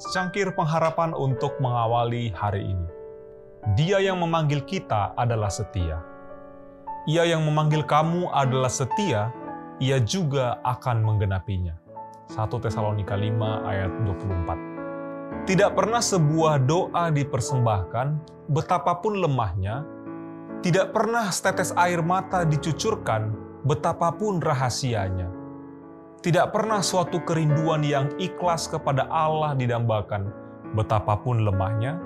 secangkir pengharapan untuk mengawali hari ini. Dia yang memanggil kita adalah setia. Ia yang memanggil kamu adalah setia, ia juga akan menggenapinya. 1 Tesalonika 5 ayat 24. Tidak pernah sebuah doa dipersembahkan, betapapun lemahnya, tidak pernah setetes air mata dicucurkan, betapapun rahasianya. Tidak pernah suatu kerinduan yang ikhlas kepada Allah didambakan, betapapun lemahnya,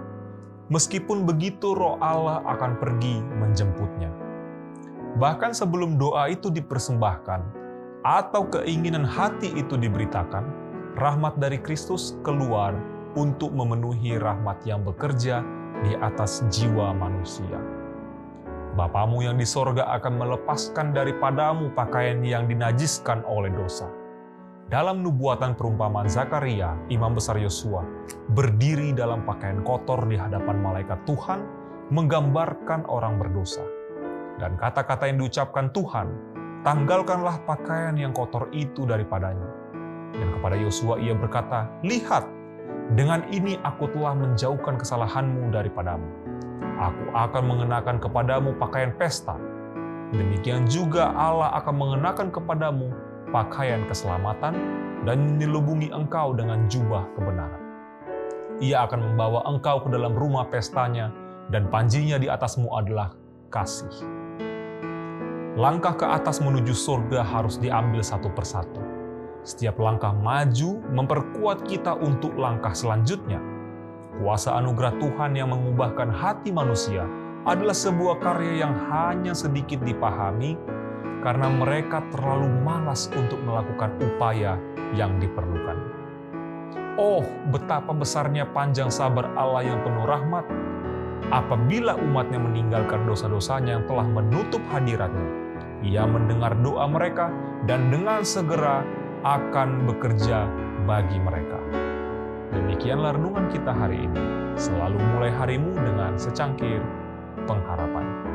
Meskipun begitu, Roh Allah akan pergi menjemputnya. Bahkan sebelum doa itu dipersembahkan atau keinginan hati itu diberitakan, rahmat dari Kristus keluar untuk memenuhi rahmat yang bekerja di atas jiwa manusia. Bapamu yang di sorga akan melepaskan daripadamu pakaian yang dinajiskan oleh dosa dalam nubuatan perumpamaan Zakaria, imam besar Yosua, berdiri dalam pakaian kotor di hadapan malaikat Tuhan, menggambarkan orang berdosa. Dan kata-kata yang diucapkan Tuhan, tanggalkanlah pakaian yang kotor itu daripadanya. Dan kepada Yosua ia berkata, Lihat, dengan ini aku telah menjauhkan kesalahanmu daripadamu. Aku akan mengenakan kepadamu pakaian pesta. Demikian juga Allah akan mengenakan kepadamu pakaian keselamatan dan menyelubungi engkau dengan jubah kebenaran. Ia akan membawa engkau ke dalam rumah pestanya dan panjinya di atasmu adalah kasih. Langkah ke atas menuju surga harus diambil satu persatu. Setiap langkah maju memperkuat kita untuk langkah selanjutnya. Kuasa anugerah Tuhan yang mengubahkan hati manusia adalah sebuah karya yang hanya sedikit dipahami karena mereka terlalu malas untuk melakukan upaya yang diperlukan. Oh, betapa besarnya panjang sabar Allah yang penuh rahmat apabila umatnya meninggalkan dosa-dosanya yang telah menutup hadiratnya. Ia mendengar doa mereka dan dengan segera akan bekerja bagi mereka. Demikianlah renungan kita hari ini. Selalu mulai harimu dengan secangkir pengharapan.